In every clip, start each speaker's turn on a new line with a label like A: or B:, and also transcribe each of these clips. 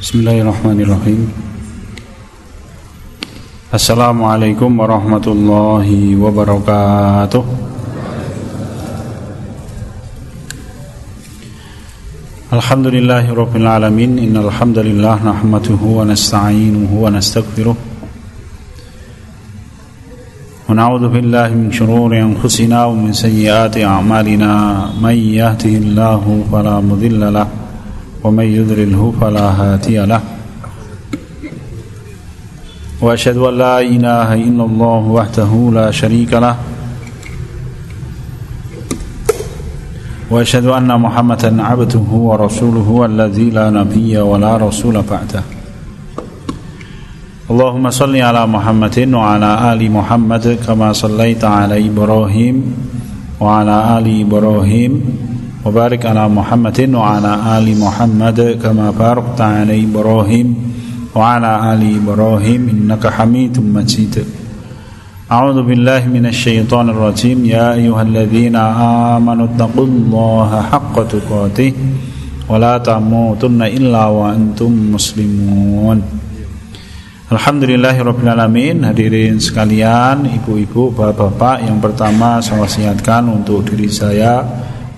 A: Bismillahirrahmanirrahim. Assalamualaikum warahmatullahi wabarakatuh. Alhamdulillahi rabbil alamin. Innal hamdalillah nahmaduhu wa nasta'inuhu wa nastaghfiruh Wa billahi min shururi anfusina wa min sayyiati a'malina. Man yahdihillahu fala mudilla lahu ومن يضلله فلا هادي له. وأشهد أن لا إله إلا الله وحده لا شريك له. وأشهد أن محمدا عبده ورسوله الذي لا نبي ولا رسول بعده. اللهم صل على محمد وعلى آل محمد كما صليت على إبراهيم وعلى آل إبراهيم وبارك على محمد وعلى آل محمد كما باركت على إبراهيم وعلى آل إبراهيم إنك حميد مجيد أعوذ بالله من الشيطان الرجيم يا أيها الذين آمنوا اتقوا الله حق تقاته ولا تموتن إلا وأنتم مسلمون Alhamdulillahirrahmanirrahim Hadirin sekalian Ibu-ibu, bapak-bapak Yang pertama saya wasiatkan untuk diri saya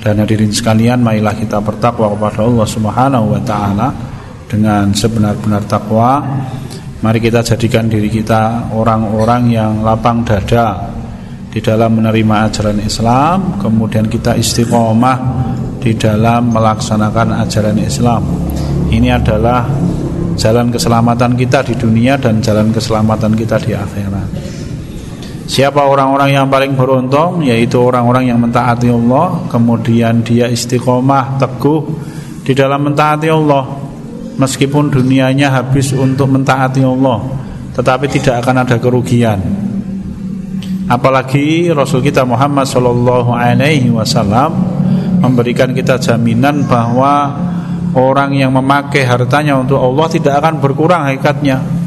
A: dan hadirin sekalian, marilah kita bertakwa kepada Allah Subhanahu wa taala dengan sebenar-benar takwa. Mari kita jadikan diri kita orang-orang yang lapang dada di dalam menerima ajaran Islam, kemudian kita istiqomah di dalam melaksanakan ajaran Islam. Ini adalah jalan keselamatan kita di dunia dan jalan keselamatan kita di akhirat. Siapa orang-orang yang paling beruntung? Yaitu orang-orang yang mentaati Allah. Kemudian dia istiqomah Teguh di dalam mentaati Allah. Meskipun dunianya habis untuk mentaati Allah Tetapi tidak akan ada kerugian. Apalagi Rasul kita Muhammad Sallallahu Alaihi Wasallam Memberikan kita jaminan bahwa Orang yang memakai hartanya untuk Allah Tidak akan berkurang hakikatnya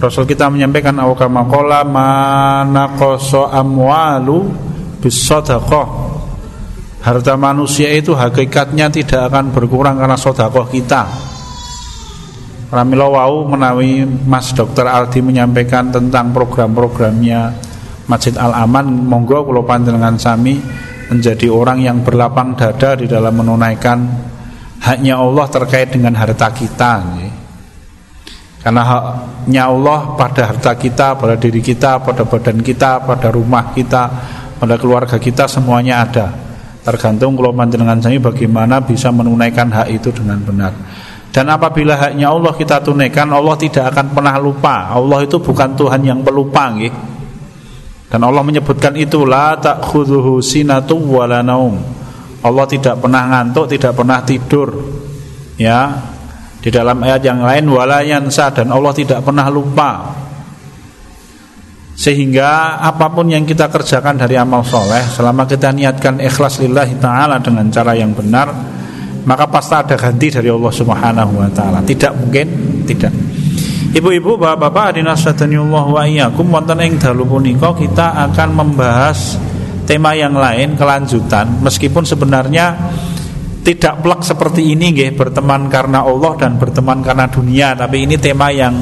A: Rasul kita menyampaikan awkama qala mana qaso amwalu bisadaqah. Harta manusia itu hakikatnya tidak akan berkurang karena sodakoh kita. Ramilo wau menawi Mas Dr. Aldi menyampaikan tentang program-programnya Masjid Al Aman, monggo kula panjenengan sami menjadi orang yang berlapang dada di dalam menunaikan haknya Allah terkait dengan harta kita. Karena haknya Allah pada harta kita, pada diri kita, pada badan kita, pada rumah kita, pada keluarga kita semuanya ada. Tergantung kalau panjenengan saya bagaimana bisa menunaikan hak itu dengan benar. Dan apabila haknya Allah kita tunaikan, Allah tidak akan pernah lupa. Allah itu bukan Tuhan yang pelupa, nggih. Dan Allah menyebutkan itu la ta'khudhuhu sinatu wala naum. Allah tidak pernah ngantuk, tidak pernah tidur. Ya, di dalam ayat yang lain walayansa dan Allah tidak pernah lupa. Sehingga apa pun yang kita kerjakan dari amal soleh Selama kita niatkan ikhlas lillahi ta'ala dengan cara yang benar Maka pasti ada ganti dari Allah subhanahu wa ta'ala. Tidak mungkin, tidak. Ibu-ibu, bapak-bapak, adinasataniullah wa iyyakum Wonten ing dalu punika kita akan membahas tema yang lain kelanjutan. Meskipun sebenarnya tidak plek seperti ini nggih berteman karena Allah dan berteman karena dunia. Tapi ini tema yang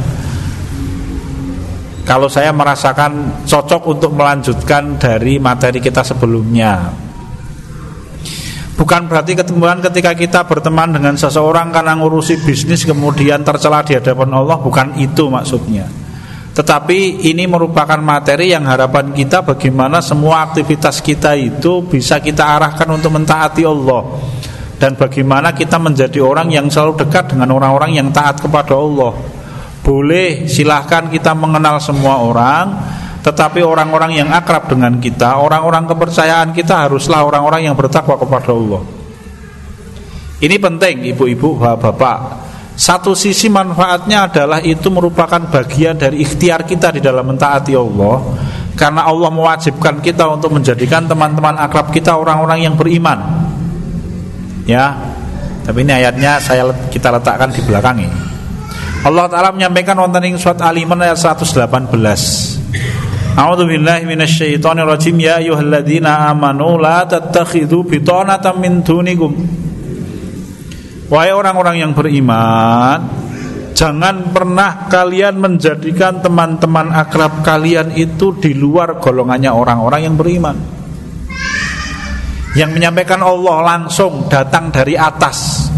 A: kalau saya merasakan cocok untuk melanjutkan dari materi kita sebelumnya. Bukan berarti ketemuan ketika kita berteman dengan seseorang karena ngurusi bisnis kemudian tercela di hadapan Allah bukan itu maksudnya. Tetapi ini merupakan materi yang harapan kita bagaimana semua aktivitas kita itu bisa kita arahkan untuk mentaati Allah dan bagaimana kita menjadi orang yang selalu dekat dengan orang-orang yang taat kepada Allah. Boleh silahkan kita mengenal semua orang, tetapi orang-orang yang akrab dengan kita, orang-orang kepercayaan kita haruslah orang-orang yang bertakwa kepada Allah. Ini penting ibu-ibu, bapak-bapak. Satu sisi manfaatnya adalah itu merupakan bagian dari ikhtiar kita di dalam mentaati Allah Karena Allah mewajibkan kita untuk menjadikan teman-teman akrab kita orang-orang yang beriman ya tapi ini ayatnya saya kita letakkan di belakang ini. Allah taala menyampaikan wonten ing surat Al-Imran ayat 118 A'udzu billahi minasyaitonir rajim ya ayyuhalladzina amanu la tattakhidhu bitanatan min dunikum. Wahai orang-orang yang beriman Jangan pernah kalian menjadikan teman-teman akrab kalian itu di luar golongannya orang-orang yang beriman. Yang menyampaikan Allah langsung datang dari atas.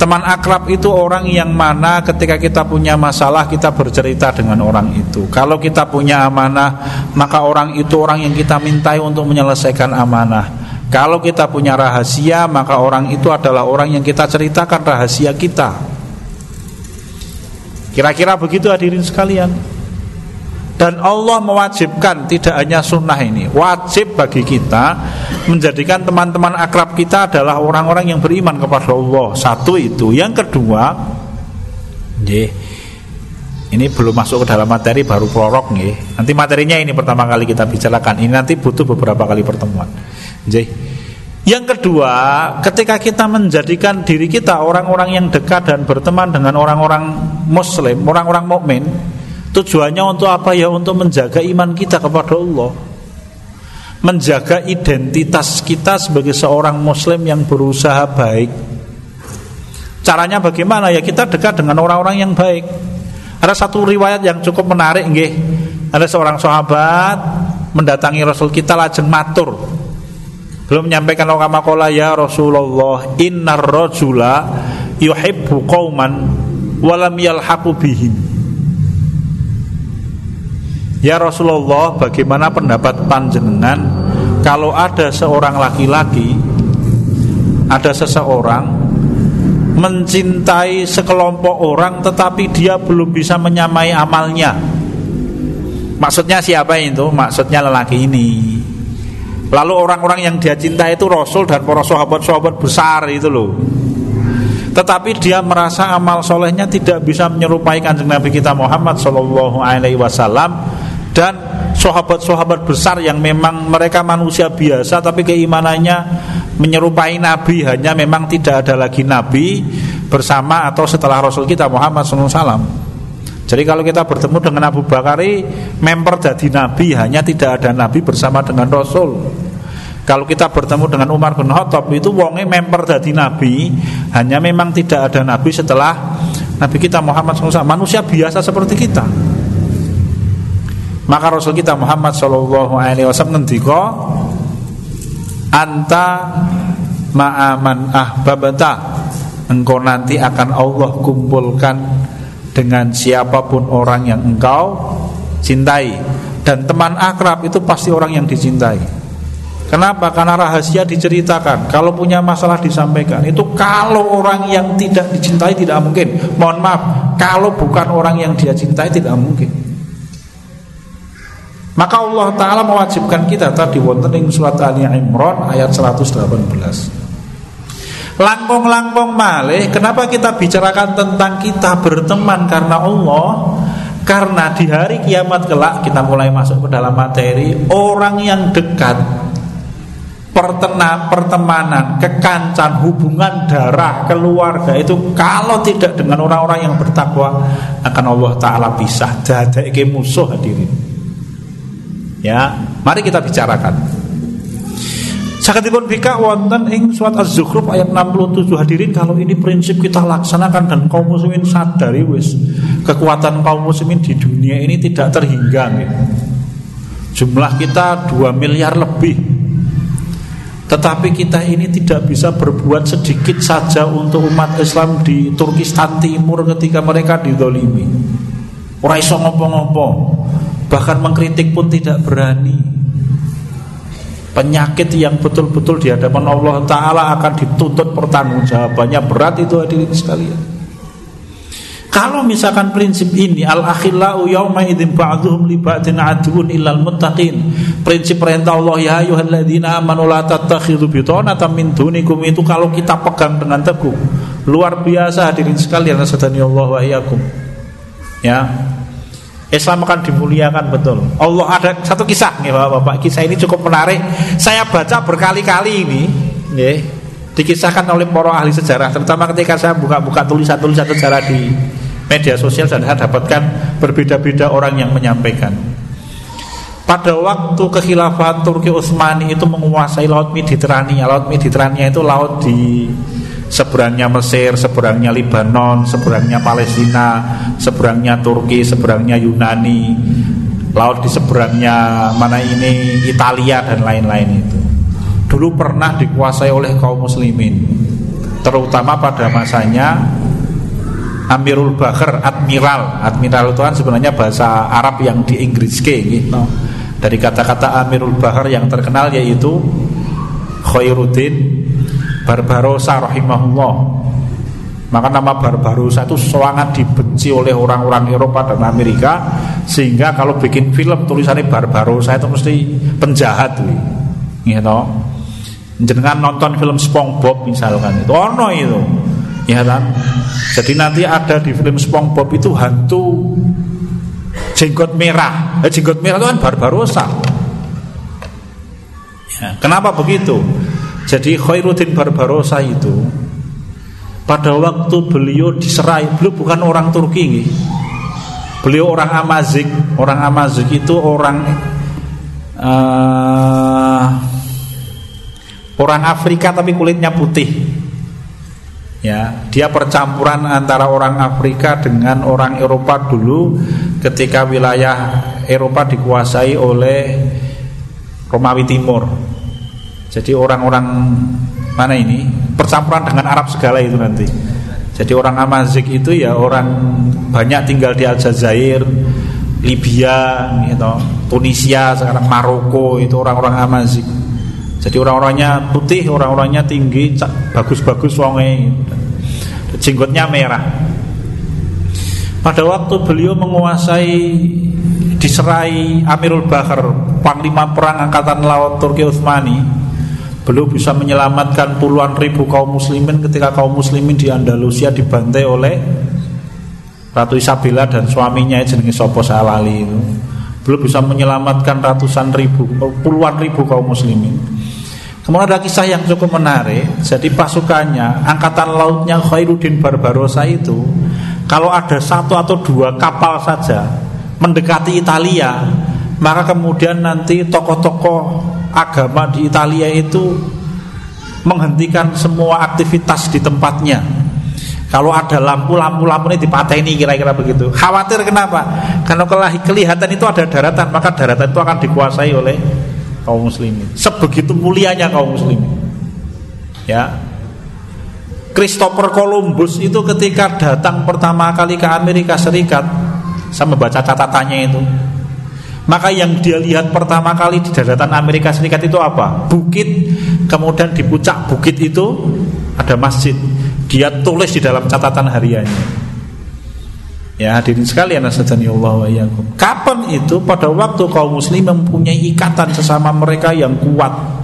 A: Teman akrab itu orang yang mana ketika kita punya masalah kita bercerita dengan orang itu. Kalau kita punya amanah, maka orang itu orang yang kita mintai untuk menyelesaikan amanah. Kalau kita punya rahasia, maka orang itu adalah orang yang kita ceritakan rahasia kita. Kira-kira begitu hadirin sekalian Dan Allah mewajibkan tidak hanya sunnah ini Wajib bagi kita Menjadikan teman-teman akrab kita adalah orang-orang yang beriman kepada Allah Satu itu Yang kedua Ini belum masuk ke dalam materi baru prorok nih. Nanti materinya ini pertama kali kita bicarakan Ini nanti butuh beberapa kali pertemuan Jadi yang kedua, ketika kita menjadikan diri kita orang-orang yang dekat dan berteman dengan orang-orang muslim, orang-orang mukmin, tujuannya untuk apa ya? Untuk menjaga iman kita kepada Allah. Menjaga identitas kita sebagai seorang muslim yang berusaha baik. Caranya bagaimana ya? Kita dekat dengan orang-orang yang baik. Ada satu riwayat yang cukup menarik nggih. Ada seorang sahabat mendatangi Rasul kita lajeng matur belum menyampaikan kama qala ya Rasulullah innar rajula yuhibbu qauman walam yalhaqu bihim Ya Rasulullah bagaimana pendapat panjenengan kalau ada seorang laki-laki ada seseorang mencintai sekelompok orang tetapi dia belum bisa menyamai amalnya? Maksudnya siapa itu? Maksudnya lelaki ini. Lalu orang-orang yang dia cinta itu Rasul dan para sahabat-sahabat besar itu loh. Tetapi dia merasa amal solehnya tidak bisa menyerupai kanjeng Nabi kita Muhammad Shallallahu Alaihi Wasallam dan sahabat-sahabat besar yang memang mereka manusia biasa tapi keimanannya menyerupai Nabi hanya memang tidak ada lagi Nabi bersama atau setelah Rasul kita Muhammad SAW. Jadi kalau kita bertemu dengan Abu Bakari member jadi Nabi hanya tidak ada Nabi bersama dengan Rasul. Kalau kita bertemu dengan Umar bin Khattab itu wonge member dari Nabi Hanya memang tidak ada Nabi setelah Nabi kita Muhammad SAW Manusia biasa seperti kita Maka Rasul kita Muhammad SAW ngendiko Anta ma'aman ahbabata Engkau nanti akan Allah kumpulkan Dengan siapa pun orang yang engkau cintai Dan teman akrab itu pasti orang yang dicintai Kenapa? Karena rahasia diceritakan. Kalau punya masalah disampaikan. Itu kalau orang yang tidak dicintai tidak mungkin. Mohon maaf, kalau bukan orang yang dia cintai tidak mungkin. Maka Allah Ta'ala mewajibkan kita tadi wonten ing surat Ali Imran ayat 118. Langkong-langkong malih, kenapa kita bicarakan tentang kita berteman karena Allah? Karena di hari kiamat kelak kita mulai masuk ke dalam materi orang yang dekat pertena, pertemanan, kekancan, hubungan darah, keluarga itu kalau tidak dengan orang-orang yang bertakwa akan Allah Taala pisah. ke musuh hadirin. Ya, mari kita bicarakan. Sakitipun bika wonten ing surat Az-Zukhruf ayat 67 hadirin kalau ini prinsip kita laksanakan dan kaum muslimin sadari wis kekuatan kaum muslimin di dunia ini tidak terhingga ya. Jumlah kita 2 miliar lebih tetapi kita ini tidak bisa berbuat sedikit saja untuk umat Islam di Turkistan Timur ketika mereka didolimi. Orang iso ngopo-ngopo, bahkan mengkritik pun tidak berani. Penyakit yang betul-betul di hadapan Allah Ta'ala akan dituntut pertanggungjawabannya berat itu hadirin sekalian. Kalau misalkan prinsip ini al akhillau yauma idzin ba'dhum li ba'din aduun illal muttaqin. Prinsip perintah Allah ya ayyuhalladzina amanu la tattakhidhu bitanatan min dunikum itu kalau kita pegang dengan teguh luar biasa hadirin sekalian Allah wa iyyakum. Ya. Islam akan dimuliakan betul. Allah ada satu kisah nih Bapak-bapak. Kisah ini cukup menarik. Saya baca berkali-kali ini, nggih. Dikisahkan oleh para ahli sejarah, terutama ketika saya buka-buka tulisan-tulisan sejarah di media sosial dan saya dapatkan berbeda-beda orang yang menyampaikan. Pada waktu kekhilafan Turki Utsmani itu menguasai laut Mediterania. Laut Mediterania itu laut di Seberangnya Mesir, seberangnya Libanon, seberangnya Palestina, seberangnya Turki, seberangnya Yunani, laut di seberangnya mana ini Italia dan lain-lain itu. Dulu pernah dikuasai oleh kaum muslimin, terutama pada masanya Amirul Bakar, Admiral. Admiral itu kan sebenarnya bahasa Arab yang di Inggris gitu. Dari kata-kata Amirul Bahar yang terkenal yaitu Khairuddin Barbarossa rahimahullah. Maka nama Barbarossa itu sangat dibenci oleh orang-orang Eropa dan Amerika sehingga kalau bikin film tulisannya Barbarossa itu mesti penjahat gitu jenengan nonton film SpongeBob misalkan itu ono itu. Ya kan? Jadi nanti ada di film SpongeBob itu hantu jenggot merah. Eh, jenggot merah itu kan Barbarossa. Ya, kenapa begitu jadi Khairuddin Barbarossa itu pada waktu beliau diserai, beliau bukan orang Turki, beliau orang Amazik. Orang Amazik itu orang uh, orang Afrika tapi kulitnya putih. Ya, dia percampuran antara orang Afrika dengan orang Eropa dulu ketika wilayah Eropa dikuasai oleh Romawi Timur. Jadi orang-orang mana ini percampuran dengan Arab segala itu nanti. Jadi orang Amazik itu ya orang banyak tinggal di Aljazair, Libya, gitu, Tunisia, sekarang Maroko itu orang-orang Amazik. Jadi orang-orangnya putih, orang-orangnya tinggi, bagus-bagus wonge. Jenggotnya merah. Pada waktu beliau menguasai diserai Amirul Bahar, panglima perang angkatan laut Turki Utsmani, Beliau bisa menyelamatkan puluhan ribu kaum muslimin ketika kaum muslimin di Andalusia dibantai oleh Ratu Isabella dan suaminya jenenge Sopo Salali itu. Beliau bisa menyelamatkan ratusan ribu, puluhan ribu kaum muslimin. Kemudian ada kisah yang cukup menarik. Jadi pasukannya, angkatan lautnya Khairuddin Barbarossa itu, kalau ada satu atau dua kapal saja mendekati Italia, maka kemudian nanti tokoh-tokoh agama di Italia itu menghentikan semua aktivitas di tempatnya. Kalau ada lampu-lampu lampu ini dipateni kira-kira begitu. Khawatir kenapa? Karena kelihatan itu ada daratan, maka daratan itu akan dikuasai oleh kaum muslimin. Sebegitu mulianya kaum muslimin. Ya. Christopher Columbus itu ketika datang pertama kali ke Amerika Serikat, saya membaca catatannya itu maka yang dia lihat pertama kali di daratan Amerika Serikat itu apa? Bukit, kemudian di puncak bukit itu ada masjid. Dia tulis di dalam catatan hariannya. Ya hadirin sekalian Allah wa Kapan itu? Pada waktu kaum muslim mempunyai ikatan sesama mereka yang kuat.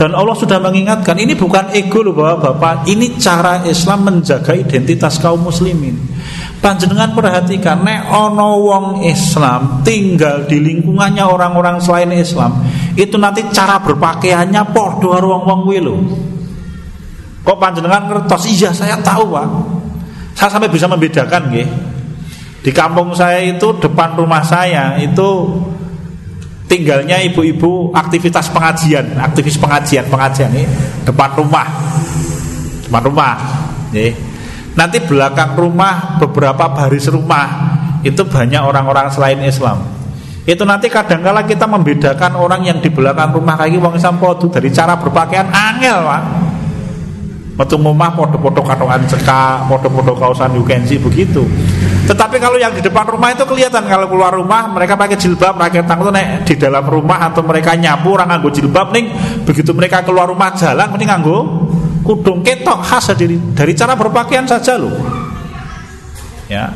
A: Dan Allah sudah mengingatkan ini bukan ego loh Bapak-bapak, ini cara Islam menjaga identitas kaum muslimin. Panjenengan perhatikan nek ono wong Islam tinggal di lingkungannya orang-orang selain Islam, itu nanti cara berpakaiannya podo karo wong-wong lho. Kok panjenengan ngertos? Iya, saya tahu, Pak. Saya sampai bisa membedakan nggih. Di kampung saya itu depan rumah saya itu tinggalnya ibu-ibu aktivitas pengajian, aktivis pengajian, pengajian ini depan rumah. Depan rumah, nggih. Nanti belakang rumah beberapa baris rumah itu banyak orang-orang selain Islam. Itu nanti kadang-kala kita membedakan orang yang di belakang rumah kayak wong Islam podo dari cara berpakaian angel, Pak. Metu rumah podo-podo katongan cekak, podo-podo kausan yukensi begitu. Tetapi kalau yang di depan rumah itu kelihatan kalau keluar rumah mereka pakai jilbab, pakai tang itu nek di dalam rumah atau mereka nyapu orang nganggo jilbab nih begitu mereka keluar rumah jalan mending nganggo kudung ketok khas dari dari cara berpakaian saja loh. Ya.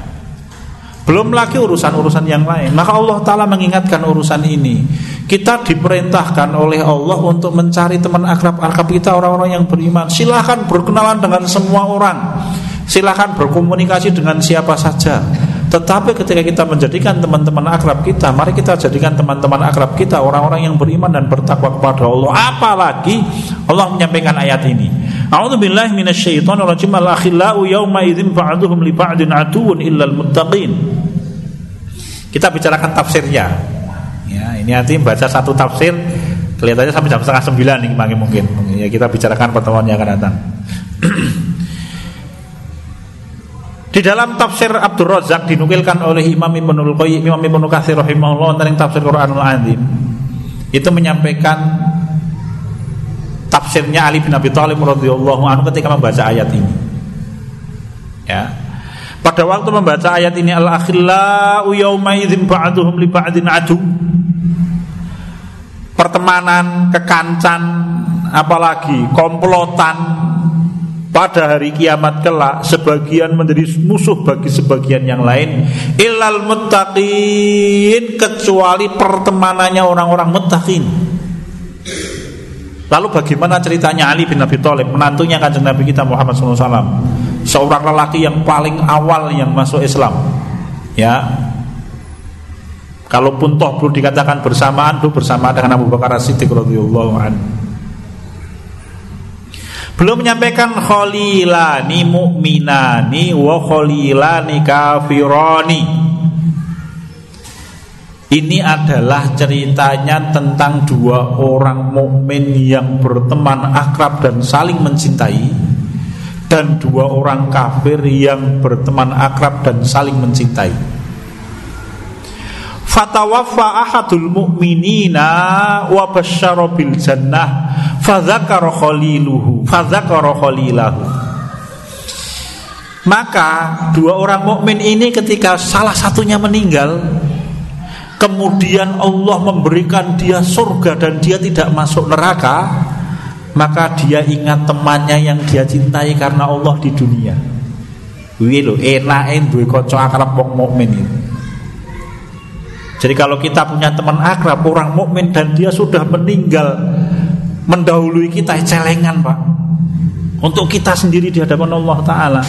A: Belum lagi urusan-urusan yang lain. Maka Allah taala mengingatkan urusan ini. Kita diperintahkan oleh Allah untuk mencari teman akrab-akrab kita orang-orang yang beriman. Silahkan berkenalan dengan semua orang. Silahkan berkomunikasi dengan siapa saja. Tetapi ketika kita menjadikan teman-teman akrab kita, mari kita jadikan teman-teman akrab kita orang-orang yang beriman dan bertakwa kepada Allah. Apalagi Allah menyampaikan ayat ini. Aduwwun illal muttaqin. Kita bicarakan tafsirnya. Ya, ini nanti baca satu tafsir kelihatannya sampai jam setengah sembilan nih mungkin. Ya kita bicarakan pertemuan yang akan datang. Di dalam tafsir Abdul Razak dinukilkan oleh Imam Ibnul Qayyim Imam Ibnu Katsir rahimahullah tentang tafsir Quranul Azim itu menyampaikan tafsirnya Ali bin Abi Thalib radhiyallahu anhu ketika membaca ayat ini. Ya. Pada waktu membaca ayat ini al-akhillau yauma idzin ba'duhum li ba'din adu. Pertemanan, kekancan, apalagi komplotan pada hari kiamat kelak sebagian menjadi musuh bagi sebagian yang lain. Ilal muttaqin kecuali pertemanannya orang-orang muttaqin. Lalu bagaimana ceritanya Ali bin Abi Thalib menantunya kanjeng Nabi kita Muhammad SAW seorang lelaki yang paling awal yang masuk Islam. Ya. Kalaupun toh belum dikatakan bersamaan itu bersamaan dengan Abu Bakar As-Siddiq radhiyallahu anhu belum menyampaikan khalilani mu'minani wa khalilani kafirani. Ini adalah ceritanya tentang dua orang mukmin yang berteman akrab dan saling mencintai dan dua orang kafir yang berteman akrab dan saling mencintai. Fatawaffa ahadul mu'minina wa basyara bil jannah. Fadzakara khaliluhu fadzakara khalilahu. Maka dua orang mukmin ini ketika salah satunya meninggal kemudian Allah memberikan dia surga dan dia tidak masuk neraka maka dia ingat temannya yang dia cintai karena Allah di dunia. Wih lo enak duwe kanca akrab wong mukmin itu. Jadi kalau kita punya teman akrab orang mukmin dan dia sudah meninggal mendahului kita celengan pak untuk kita sendiri di hadapan Allah Taala.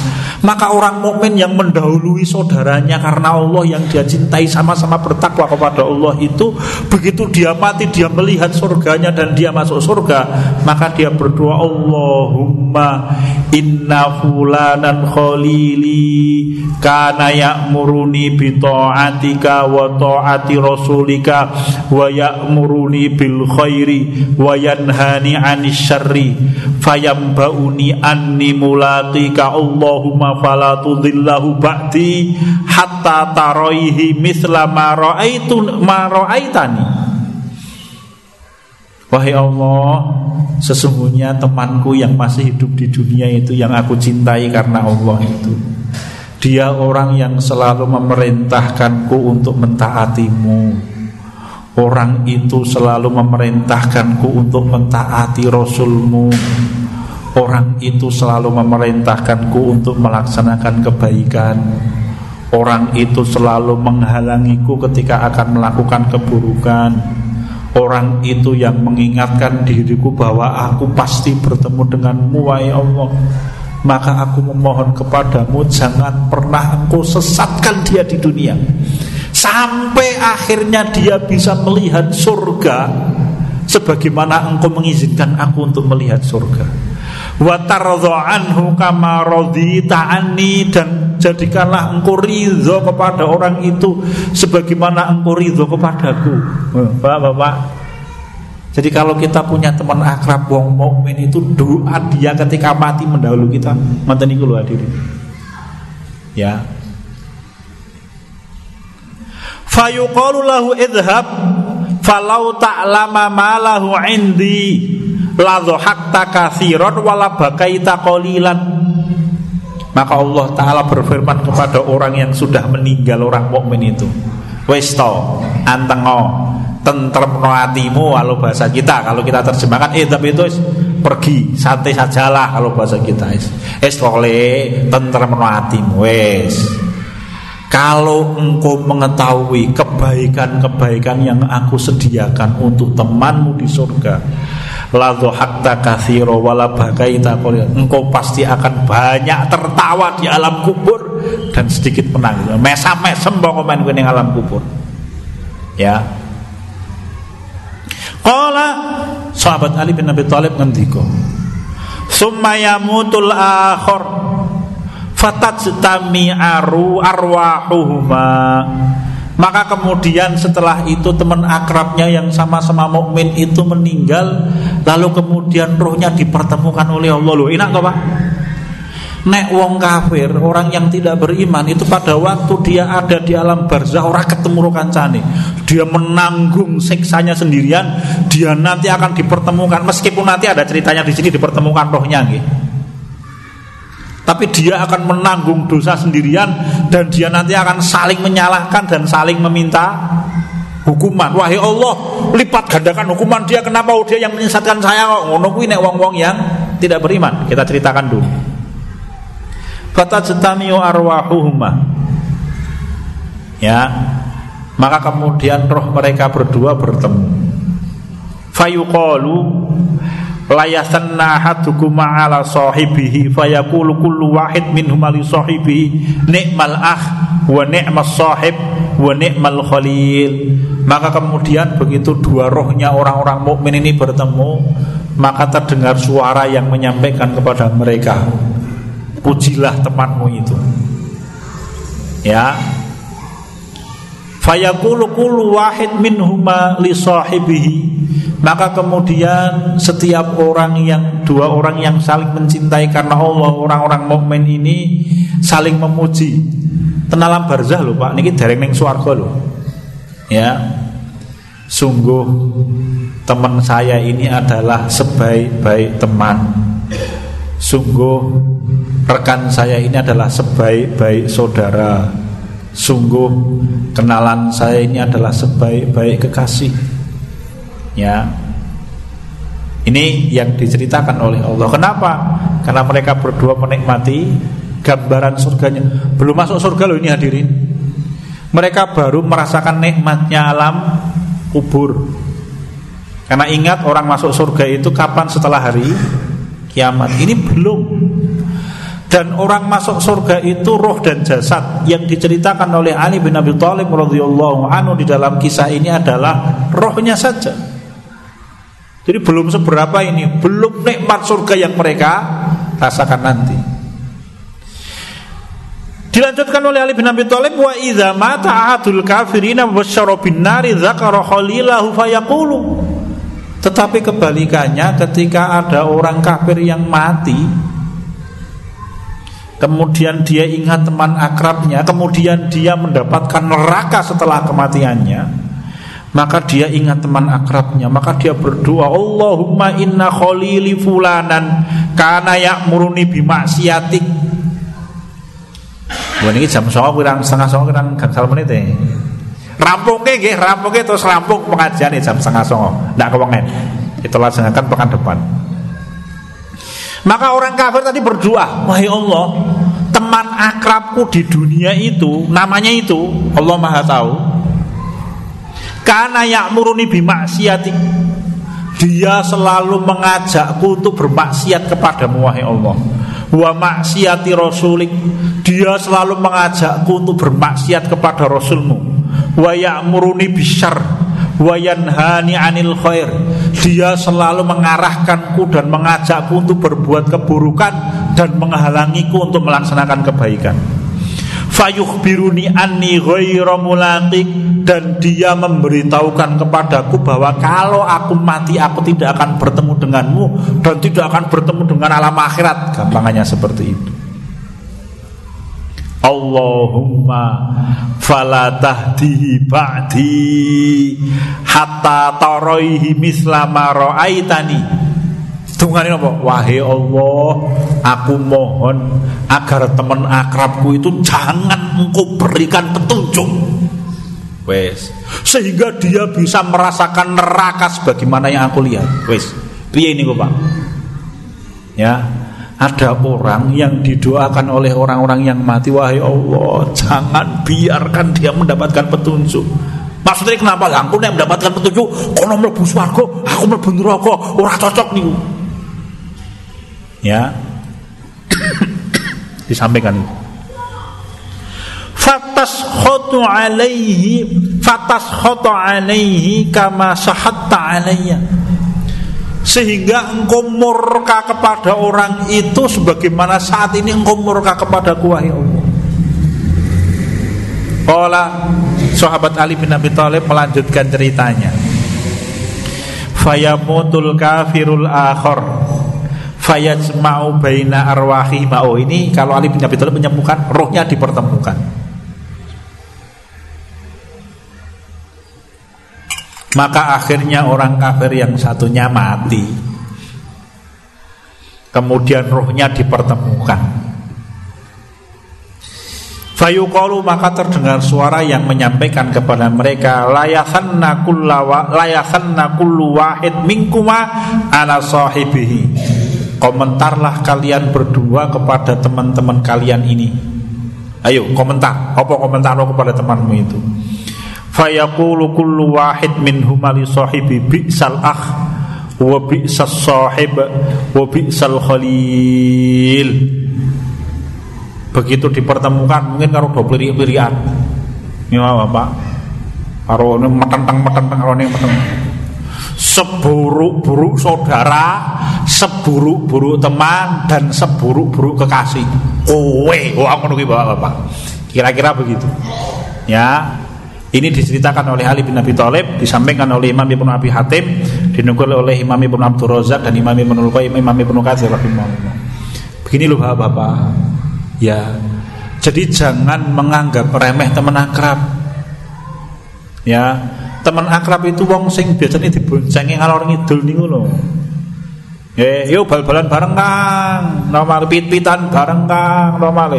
A: Maka orang mukmin yang mendahului saudaranya karena Allah yang dia cintai sama-sama bertakwa kepada Allah itu begitu dia mati dia melihat surganya dan dia masuk surga maka dia berdoa Allahumma inna fulanan khalili kana ya'muruni bi ta'atika wa ta'ati rasulika wa ya'muruni bil khairi wa yanhani syarri fayambauni anni mulatika Allahumma fala tudillahu ba'di hatta taraihi misla ma ra'aitu ma ra'aitani Wahai Allah, sesungguhnya temanku yang masih hidup di dunia itu yang aku cintai karena Allah itu. Dia orang yang selalu memerintahkanku untuk mentaatimu. Orang itu selalu memerintahkanku untuk mentaati Rasulmu. Orang itu selalu memerintahkanku untuk melaksanakan kebaikan. Orang itu selalu menghalangiku ketika akan melakukan keburukan. Orang itu yang mengingatkan diriku bahwa aku pasti bertemu denganmu wahai Allah. Maka aku memohon kepadamu jangan pernah engkau sesatkan dia di dunia. Sampai akhirnya dia bisa melihat surga Sebagaimana engkau mengizinkan aku untuk melihat surga wa anhu kama dan jadikanlah engkau ridho kepada orang itu sebagaimana engkau ridho kepadaku. Bapak-bapak. Jadi kalau kita punya teman akrab wong mukmin itu doa dia ketika mati mendahulu kita. Manten iku lho hadirin. Ya. Fayuqalu lahu idhab falau ta'lama ma lahu indi la dhahakta katsiran wala bakaita qalilan. Maka Allah taala berfirman kepada orang yang sudah meninggal orang mukmin itu. Wis to antengo tentrem hatimu kalau bahasa kita kalau kita terjemahkan eh tapi itu pergi santai sajalah kalau bahasa kita es es oleh tentrem wes. Kalau engkau mengetahui kebaikan-kebaikan yang aku sediakan untuk temanmu di surga la dhahakta katsira wala bakaita engkau pasti akan banyak tertawa di alam kubur dan sedikit menangis mesam-mesem pokoknya ning alam kubur. Ya. Qala sahabat Ali bin Abi Thalib ngendika Summa yamutul akhir fatajtami'aru arwahuhuma maka kemudian setelah itu teman akrabnya yang sama-sama mukmin itu meninggal, lalu kemudian rohnya dipertemukan oleh Allah. Loh, enak toh Pak? Nek wong kafir, orang yang tidak beriman itu pada waktu dia ada di alam barzah orang ketemu kancane. Dia menanggung siksanya sendirian, dia nanti akan dipertemukan meskipun nanti ada ceritanya di sini dipertemukan rohnya gitu. Tapi dia akan menanggung dosa sendirian dan dia nanti akan saling menyalahkan dan saling meminta hukuman. Wahai Allah, lipat gandakan hukuman dia kenapa dia yang menyesatkan saya kok ngono kuwi nek wong-wong yang tidak beriman. Kita ceritakan dulu. Fatajtamiu arwahuhuma. Ya. Maka kemudian roh mereka berdua bertemu. Fayuqalu layasanna hadukum ala sahibihi fayaqulu kullu wahid minhum li sahibihi ni'mal akh wa ni'mas sahib wa ni'mal khalil. Maka kemudian begitu dua rohnya orang-orang mukmin ini bertemu maka terdengar suara yang menyampaikan kepada mereka pujilah temanmu itu. Ya. Fayaqulu kullu wahid minhuma li sahibihi maka kemudian setiap orang yang dua orang yang saling mencintai karena Allah orang-orang mukmin ini saling memuji. Tenalam barzah lho Pak. Niki dereng ning swarga lho. Ya. Sungguh teman saya ini adalah sebaik-baik teman. Sungguh rekan saya ini adalah sebaik-baik saudara. Sungguh kenalan saya ini adalah sebaik-baik kekasih Ya. Ini yang diceritakan oleh Allah. Kenapa? Karena mereka berdua menikmati gambaran surganya. Belum masuk surga loh ini hadirin. Mereka baru merasakan nikmatnya alam kubur. Karena ingat orang masuk surga itu kapan? Setelah hari kiamat. Ini belum. Dan orang masuk surga itu roh dan jasad. Yang diceritakan oleh Ali bin Abi Thalib radhiyallahu anhu di dalam kisah ini adalah rohnya saja. Jadi belum seberapa ini, belum nikmat surga yang mereka rasakan nanti. Dilanjutkan oleh Ali bin Abi Thalib wa idza mata ahadul kafirina basyara bin nari dzakara khalilahu fayaqulu. Tetapi kebalikannya ketika ada orang kafir yang mati Kemudian dia ingat teman akrabnya Kemudian dia mendapatkan neraka setelah kematiannya Maka dia ingat teman akrabnya. Maka dia berdoa Allahumma inna khalili fulanan Kana ya'muruni bimaksiatik. Wah ini jam soal kurang setengah soal kurang gangsal menit ya. Rampungnya nggih, rampungnya terus rampung pengajian jam setengah soal Tidak kewengen Itulah laksanakan pekan depan. Maka orang kafir tadi berdoa, wahai Allah, teman akrabku di dunia itu, namanya itu, Allah Maha tahu. Karena ya'muruni bimaksiati. Dia selalu mengajakku untuk bermaksiat kepadamu wahai Allah. Wa maksiati rasulik. Dia selalu mengajakku untuk bermaksiat kepada rasulmu. Wa ya'muruni bisyarr wayanhani anil khair dia selalu mengarahkanku dan mengajakku untuk berbuat keburukan dan menghalangiku untuk melaksanakan kebaikan fayukhbiruni anni ghaira mulaqik dan dia memberitahukan kepadaku bahwa kalau aku mati aku tidak akan bertemu denganmu dan tidak akan bertemu dengan alam akhirat. Gampangannya seperti itu. Allahumma fala tahdihi ba'di hatta taraihi misla ma ra'aitani Tungane apa? Wahai Allah, aku mohon agar teman akrabku itu jangan engkau berikan petunjuk. Wes, sehingga dia bisa merasakan neraka sebagaimana yang aku lihat. Wes, piye ini Pak? Ya, ada orang yang didoakan oleh orang-orang yang mati wahai Allah jangan biarkan dia mendapatkan petunjuk maksudnya kenapa aku yang mendapatkan petunjuk kono mlebu swarga aku mlebu neraka ora cocok nih ya disampaikan fatas khotu alaihi fatas khotu alaihi kama sahatta alaiya sehingga engkau murka kepada orang itu sebagaimana saat ini engkau murka kepada wahai Allah. Ola sahabat Ali bin Abi Thalib melanjutkan ceritanya. Fayamutul kafirul akhir fayajma'u baina arwahi ma'u. Ini kalau Ali bin Abi Thalib menyembuhkan rohnya dipertemukan. Maka akhirnya orang kafir yang satunya mati. Kemudian rohnya dipertemukan. Fayuqalu maka terdengar suara yang menyampaikan kepada mereka layakhanna kullu wahid minkuma ala sahibihi. Komentarlah kalian berdua kepada teman-teman kalian ini. Ayo komentar, apa komentar lo kepada temanmu itu? Fayaqulu kullu wahid minhum li sahibi bi'sal akh wa bi'sas sahib wa bi'sal begitu dipertemukan mungkin karo do piri-pirian ya Bapak karo ini metenteng karo ini metenteng seburuk-buruk saudara seburuk-buruk teman dan seburuk-buruk kekasih kowe oh aku nunggu Bapak kira-kira begitu ya ini diceritakan oleh Ali bin Abi Thalib, disampaikan oleh Imam Ibnu Abi Hatim, dinukil oleh Imam Ibnu Abdul Razak dan Imam Ibnu Luqay, Imam Ibnu Katsir rahimahullah. Begini loh Bapak-bapak, Ya, jadi jangan menganggap remeh teman akrab. Ya, teman akrab itu wong sing biasanya diboncengi ngalor ngidul niku lho. Ya, yo bal-balan bareng Kang, normal pit-pitan bareng Kang, normal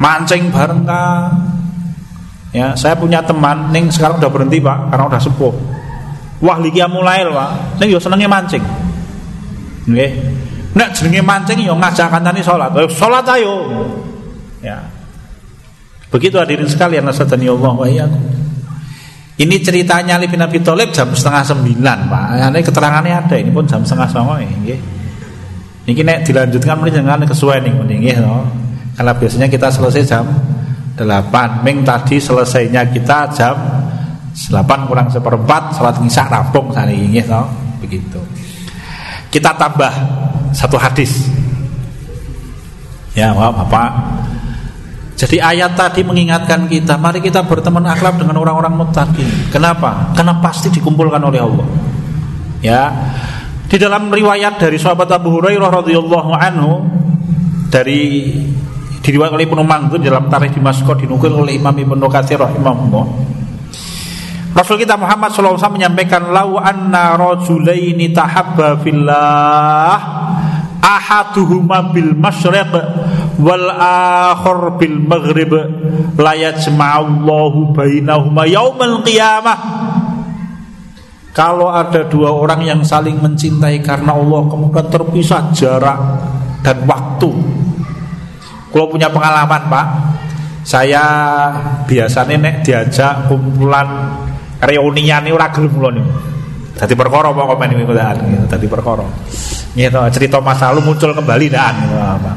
A: mancing bareng Kang. Ya, saya punya teman ning sekarang udah berhenti Pak karena udah sepuh. Wah, lagi mulai lho Pak. Ning yo senengnya mancing. Nggih. Nek jenenge mancing yo ngajak kancane salat. Salat ayo. Ya. Begitu hadirin sekalian nasadani Allah wa Ini ceritanya Ali bin Abi Thalib jam setengah sembilan Pak Ini keterangannya ada Ini pun jam setengah sembilan ya. Ini nek dilanjutkan mungkin jangan kesuai nih mending no? Karena biasanya kita selesai jam delapan Ming tadi selesainya kita jam delapan kurang seperempat Salat ngisak rampung sana ini no? Begitu Kita tambah satu hadis Ya maaf Bapak jadi ayat tadi mengingatkan kita, mari kita berteman akhlak dengan orang-orang muttaqin. Kenapa? Karena pasti dikumpulkan oleh Allah. Ya. Di dalam riwayat dari sahabat Abu Hurairah radhiyallahu anhu dari diriwayatkan oleh Ibnu Mangdun dalam tarikh Damaskus dinukil oleh Imam Ibnu Katsir rahimahullah. Rasul kita Muhammad SAW menyampaikan lau anna rajulaini tahabba fillah ahaduhuma bil masyriq wal akhir bil maghrib. La yajma'allahu bainahuma yaumal qiyamah. Kalau ada dua orang yang saling mencintai karena Allah kemudian terpisah jarak dan waktu. Kalau punya pengalaman pak saya biasanya nek diajak kumpulan reunian ini ora gelem dadi perkara apa komen niku dadi perkara gitu cerita masa lalu muncul kembali dan gitu, apa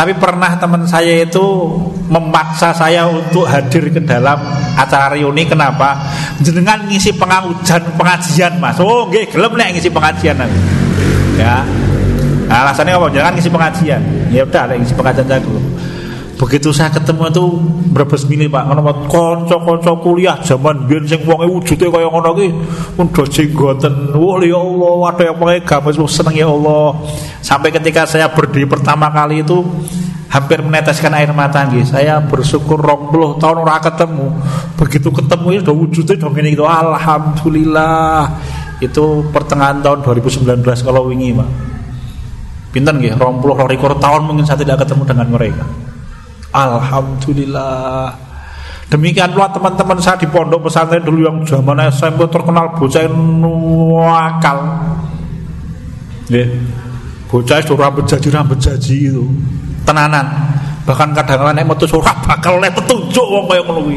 A: tapi pernah teman saya itu memaksa saya untuk hadir ke dalam acara reuni kenapa? Jenengan ngisi pengajian pengajian Mas. Oh, nggih, gelem nek ngisi pengajian nanti. Ya. Nah, alasannya apa? Jangan ngisi pengajian. Ya udah, ngisi pengajian jago. Begitu saya ketemu itu berbes milih Pak, ngono kanca-kanca kuliah zaman biyen sing wonge wujude kaya ngono ki do jenggoten. Wah ya Allah, ada yang pakai gamis seneng ya Allah. Sampai ketika saya berdiri pertama kali itu hampir meneteskan air mata nggih. Saya bersyukur 20 tahun ora ketemu. Begitu ketemu itu wujudnya dong ini itu alhamdulillah. Itu pertengahan tahun 2019 kalau wingi, Pak. Pinten nggih, 20 rekor tahun mungkin saya tidak ketemu dengan mereka. Alhamdulillah. Demikian pula teman-teman saya di pondok pesantren dulu yang zaman SMP terkenal bocah nuakal. Ya. Bocah itu rambut jaji rambut jaji itu. Tenanan. Bahkan kadang-kadang metu surah bakal oleh petunjuk wong kaya ngono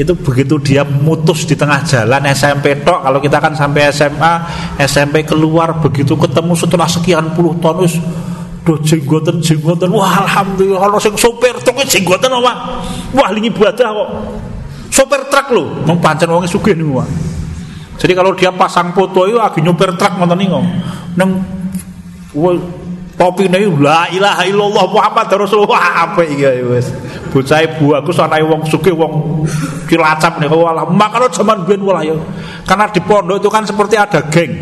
A: itu begitu dia mutus di tengah jalan SMP tok kalau kita kan sampai SMA SMP keluar begitu ketemu setelah sekian puluh tahun Do jenggoten jenggoten wah alhamdulillah kalau sing sopir truk jenggoten apa? Wah lingi ibadah kok. Sopir truk lho, mung pancen wong sugih niku. Jadi kalau dia pasang foto itu lagi nyopir truk ngoten niku. Neng topi nih la ilaha illallah Muhammad Rasulullah. Apa iki wis. Bocah ibu aku anae wong sugih wong kilacap nih walah makanya zaman biyen walah ya. Karena di pondok itu kan seperti ada geng.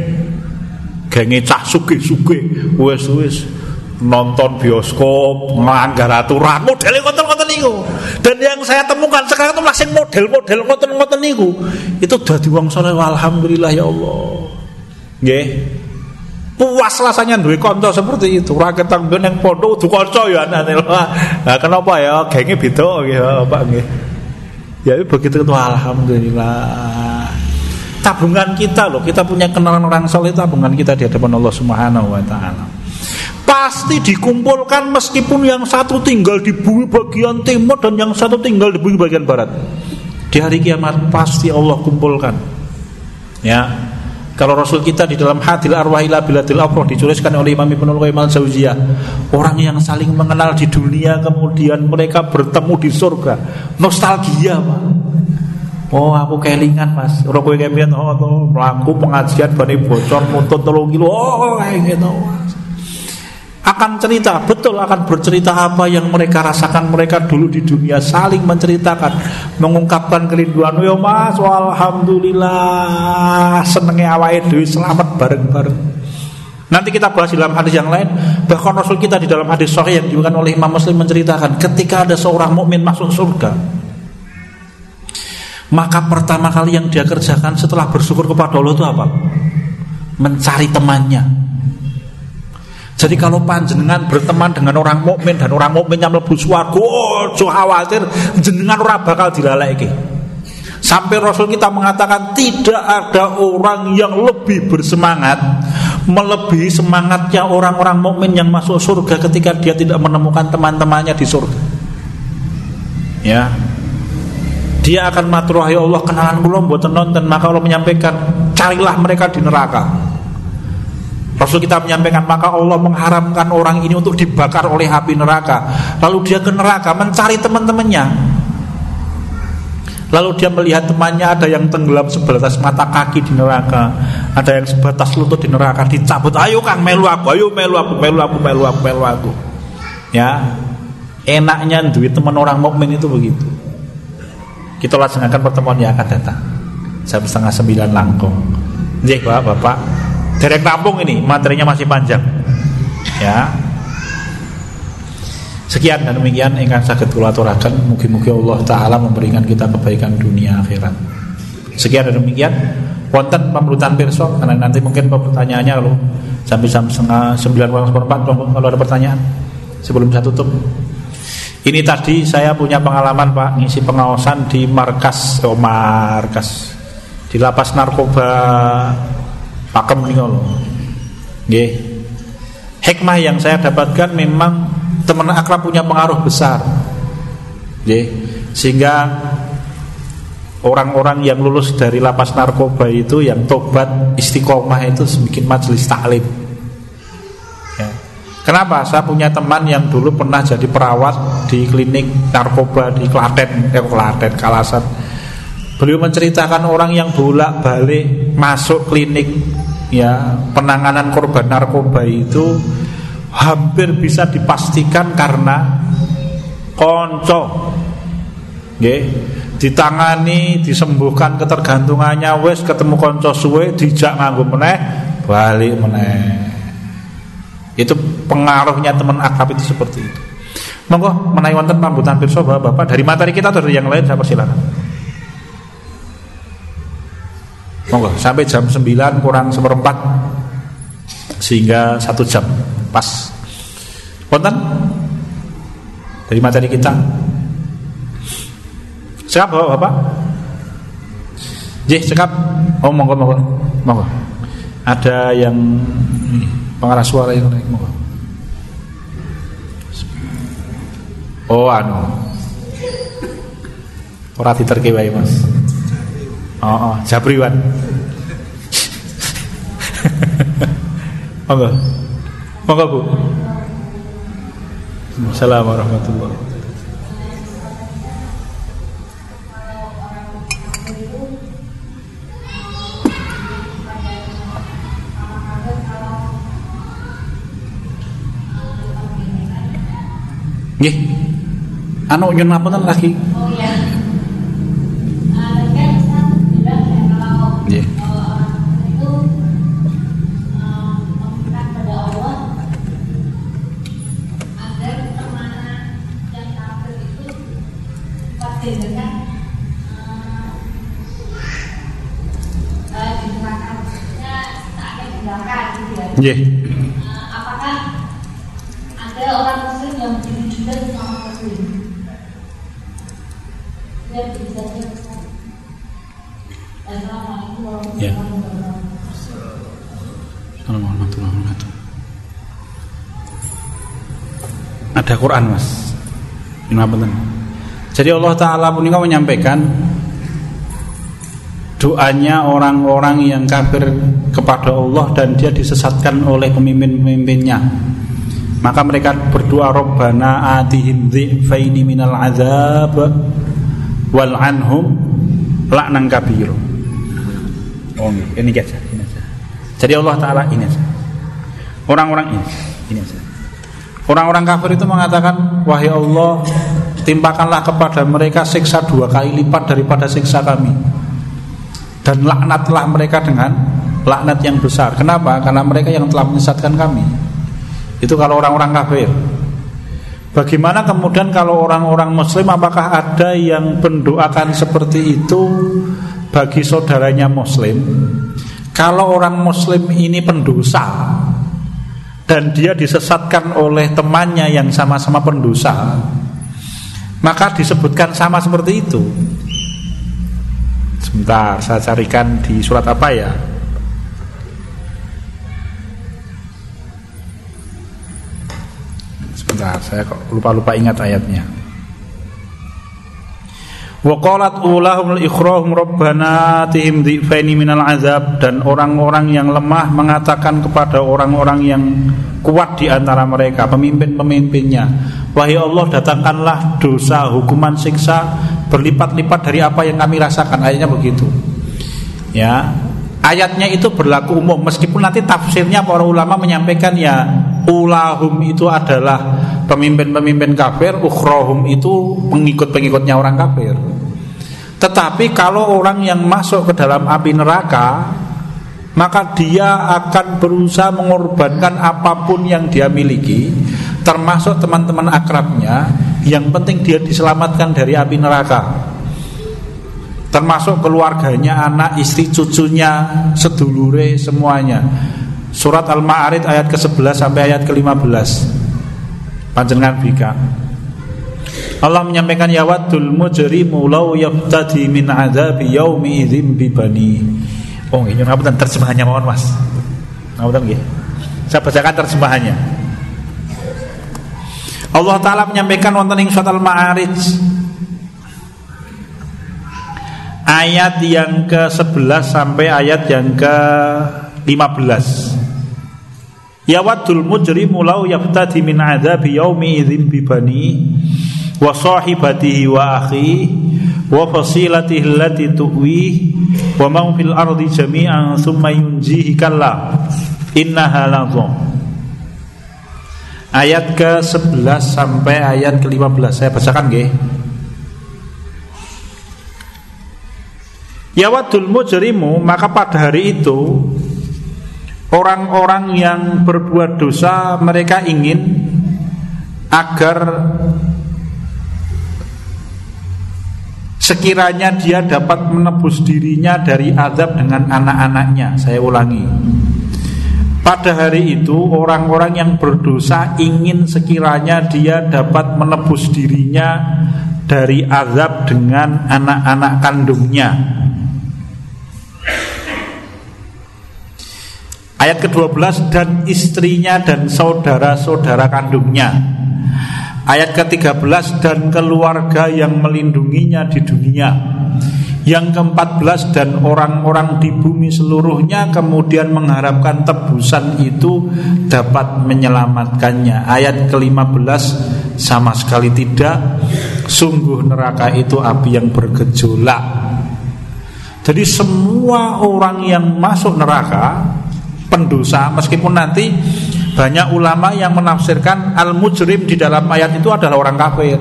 A: Genge cah suge-suge wis wis nonton bioskop, melanggar aturan, modelnya ngoten-ngoten niku. Dan yang saya temukan sekarang itu masih model-model ngoten-ngoten niku. Itu dadi wong saleh alhamdulillah ya Allah. Nggih. Puas rasanya duwe kanca seperti itu. Ora ketang yang pondok du kanca ya anane. Nah, kenapa ya genge beda nggih Pak nggih. Ya begitu itu alhamdulillah. Tabungan kita loh, kita punya kenalan orang soleh tabungan kita di hadapan Allah Subhanahu wa taala pasti dikumpulkan meskipun yang satu tinggal di bumi bagian timur dan yang satu tinggal di bumi bagian barat. Di hari kiamat pasti Allah kumpulkan. Ya. Kalau Rasul kita di dalam hadil arwah ila biladil afroh dituliskan oleh Imam Ibnu Qayyim al-Jauziyah, orang yang saling mengenal di dunia kemudian mereka bertemu di surga. Nostalgia, Pak. Oh aku kelingan mas Orang kowe kepian oh, melaku pengajian bani bocor Muntut tolong kilo Oh kayak gitu akan cerita betul akan bercerita apa yang mereka rasakan. Mereka dulu di dunia saling menceritakan mengungkapkan kerinduan. Yo mas alhamdulillah senengnya itu selamat bareng-bareng. Nanti kita bahas dalam hadis yang lain. Bahkan Rasul kita di dalam hadis sahih yang diukan oleh Imam Muslim menceritakan ketika ada seorang mukmin masuk surga maka pertama kali yang dia kerjakan setelah bersyukur kepada Allah itu apa? Mencari temannya jadi kalau panjenengan berteman dengan orang mukmin dan orang mukmin yang mlebu swarga, ojo khawatir jenengan ora bakal dilaleki. Sampai Rasul kita mengatakan tidak ada orang yang lebih bersemangat melebihi semangatnya orang-orang mukmin yang masuk surga ketika dia tidak menemukan teman-temannya di surga. Ya. Dia akan matur ya Allah kenalan kula mboten nonton maka Allah menyampaikan carilah mereka di neraka. Rasul kita menyampaikan maka Allah mengharamkan orang ini untuk dibakar oleh api neraka. Lalu dia ke neraka mencari teman-temannya. Lalu dia melihat temannya ada yang tenggelam sebatas mata kaki di neraka, ada yang sebatas lutut di neraka dicabut. Ayo Kang melu aku, ayo melu aku, melu aku, melu aku, melu aku. Ya, enaknya duit teman orang mukmin itu begitu. Kita laksanakan pertemuan yang akan datang. Jam setengah sembilan langkung. Jadi bapak, bapak Derek tampung ini materinya masih panjang. Ya. Sekian dan demikian ingkang saged kula mugi-mugi Allah taala memberikan kita kebaikan dunia akhirat. Sekian dan demikian wonten pemberutan pirsa karena nanti mungkin pertanyaannya kalau sampai jam setengah sembilan kurang seperempat kalau ada pertanyaan sebelum saya tutup. Ini tadi saya punya pengalaman Pak ngisi pengawasan di markas oh markas di lapas narkoba pakem nih kalau Nggih. Hikmah yang saya dapatkan memang teman akrab punya pengaruh besar. Nggih. Sehingga orang-orang yang lulus dari lapas narkoba itu yang tobat istiqomah itu bikin majelis taklim. Ya. Kenapa? Saya punya teman yang dulu pernah jadi perawat di klinik narkoba di Klaten, eh Klaten, Kalasan Beliau menceritakan orang yang bolak-balik masuk klinik ya penanganan korban narkoba itu hampir bisa dipastikan karena konco. Nggih ditangani disembuhkan ketergantungannya wes ketemu konco suwe dijak nganggo meneh balik meneh. Itu pengaruhnya teman akrab itu seperti itu. Monggo menawi wonten pambutan pirsa Bapak dari materi kita atau dari yang lain saya persilakan Monggo sampai jam 9 kurang seperempat sehingga satu jam pas. Konten dari materi kita. Sekap Bapak, Bapak? Jih, sekap. Oh, monggo monggo. Monggo. Ada yang pengarah suara yang naik monggo. Oh, anu. Ora diterke wae, Mas. Oh, oh Jabriwan. Monggo. Monggo Bu. Assalamualaikum warahmatullahi wabarakatuh. Nggih. Anu nyun ngapunten lagi. Oh iya. Yeah.
B: Apakah ada orang muslim yang begini juga sama muslim? Ya bisa
A: Ya.
B: warahmatullahi wabarakatuh.
A: Assalamualaikum warahmatullahi wabarakatuh. Ada Quran mas. Ini? Jadi Allah Taala pun menyampaikan doanya orang-orang yang kafir kepada Allah dan dia disesatkan oleh pemimpin-pemimpinnya. Maka mereka berdoa Rabbana atihim dhi'faini minal azab wal anhum la'nan kabir. Oh, ini saja. Jadi Allah Taala ini. Orang-orang ini, ini. Orang-orang kafir itu mengatakan, wahai Allah, timpakanlah kepada mereka siksa dua kali lipat daripada siksa kami. Dan laknatlah mereka dengan laknat yang besar. Kenapa? Karena mereka yang telah menyesatkan kami. Itu kalau orang-orang kafir. Bagaimana kemudian kalau orang-orang muslim apakah ada yang mendoakan seperti itu bagi saudaranya muslim? Kalau orang muslim ini pendosa dan dia disesatkan oleh temannya yang sama-sama pendosa, maka disebutkan sama seperti itu. Sebentar, saya carikan di surat apa ya? Sebentar, saya kok lupa-lupa ingat ayatnya. Wa qalat ulahum ikhrahum rabbana atihim dhifaini minal azab dan orang-orang yang lemah mengatakan kepada orang-orang yang kuat di antara mereka pemimpin-pemimpinnya wahai Allah datangkanlah dosa hukuman siksa berlipat-lipat dari apa yang kami rasakan. Ayatnya begitu. Ya. Ayatnya itu berlaku umum. Meskipun nanti tafsirnya para ulama menyampaikan ya ulahum itu adalah pemimpin-pemimpin kafir ukhrohum itu pengikut-pengikutnya orang kafir. Tetapi kalau orang yang masuk ke dalam api neraka maka dia akan berusaha mengorbankan apa pun yang dia miliki termasuk teman-teman akrabnya yang penting dia diselamatkan dari api neraka termasuk keluarganya, anak, istri, cucunya, sedulure, semuanya. Surat Al-Ma'arij ayat ke-11 sampai ayat ke-15. Panjenengan bika. Allah menyampaikan ya wadul mujrimu law yaftadi min adzabi yaumi idzin bibani. Oh, ini ngapunten terjemahannya mohon Mas. Ngapunten nggih. Saya bacakan terjemahannya. Allah taala menyampaikan wonten ing surat Al-Ma'arij ayat yang ke-11 sampai ayat yang ke-15. Ya wadul mujrimu law yaftadi min adzabi yaumi idzin bibani wa sahibatihi wa akhi wa fasilatihi allati tuwi wa man fil ardi jami'an thumma yunjihi kalla innaha lazam Ayat ke-11 sampai ayat ke-15 Saya bacakan nggih. Ya wadul mujrimu Maka pada hari itu Orang-orang yang berbuat dosa Mereka ingin Agar Sekiranya dia dapat menebus dirinya dari azab dengan anak-anaknya. Saya ulangi Pada hari itu orang-orang yang berdosa ingin sekiranya dia dapat menebus dirinya Dari azab dengan anak-anak kandungnya. Ayat ke-12 dan istrinya dan saudara-saudara kandungnya. Ayat ke-13 dan keluarga yang melindunginya di dunia Yang ke-14 dan orang-orang di bumi seluruhnya Kemudian mengharapkan tebusan itu dapat menyelamatkannya Ayat ke-15 sama sekali tidak Sungguh neraka itu api yang bergejolak Jadi semua orang yang masuk neraka Pendosa meskipun nanti banyak ulama yang menafsirkan al-mujrim di dalam ayat itu adalah orang kafir.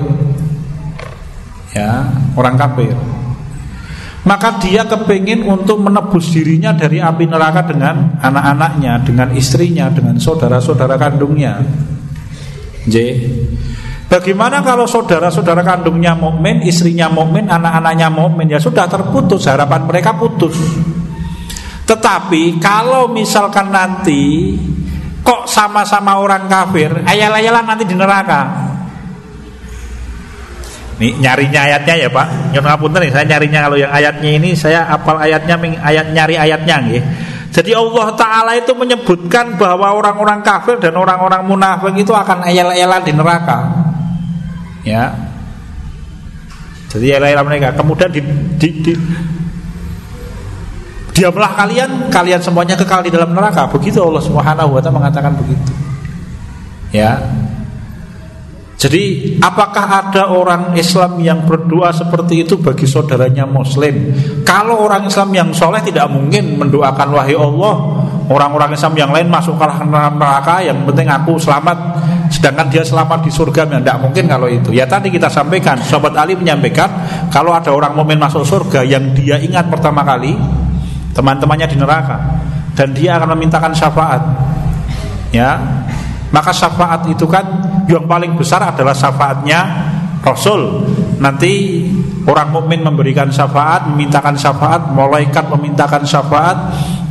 A: Ya, orang kafir. Maka dia kepingin untuk menebus dirinya dari api neraka dengan anak-anaknya, dengan istrinya, dengan saudara-saudara kandungnya. J. Bagaimana kalau saudara-saudara kandungnya mukmin, istrinya mukmin, anak-anaknya mukmin ya sudah terputus harapan mereka putus. Tetapi kalau misalkan nanti kok sama-sama orang kafir, ayal-ayalan nanti di neraka. Nih nyarinya ayatnya ya Pak. Nyun ngapunten nih, saya nyarinya. Kalau yang ayatnya ini saya apal ayatnya ayat nyari ayatnya nggih. Jadi Allah Ta'ala itu menyebutkan bahwa orang-orang kafir dan orang-orang munafik itu akan ayal-ayalan di neraka. Ya. Jadi ayal-ayalan mereka. Kemudian di, di, di Diamlah kalian, kalian semuanya kekal di dalam neraka. Begitu Allah Subhanahu wa ta'ala mengatakan begitu. Ya jadi apakah ada orang Islam yang berdoa seperti itu bagi saudaranya Muslim? Kalau orang Islam yang soleh tidak mungkin mendoakan wahai Allah Orang-orang Islam yang lain masuk ke neraka Yang penting aku selamat Sedangkan dia selamat di surga. Tidak mungkin kalau itu. Ya tadi kita sampaikan Sobat Ali menyampaikan Kalau ada orang momen masuk surga Yang dia ingat pertama kali Teman-temannya di neraka Dan dia akan memintakan syafaat. Ya maka syafaat itu kan yang paling besar adalah syafaatnya Rasul. Nanti orang mukmin memberikan syafaat, memintakan syafaat, malaikat memintakan syafaat,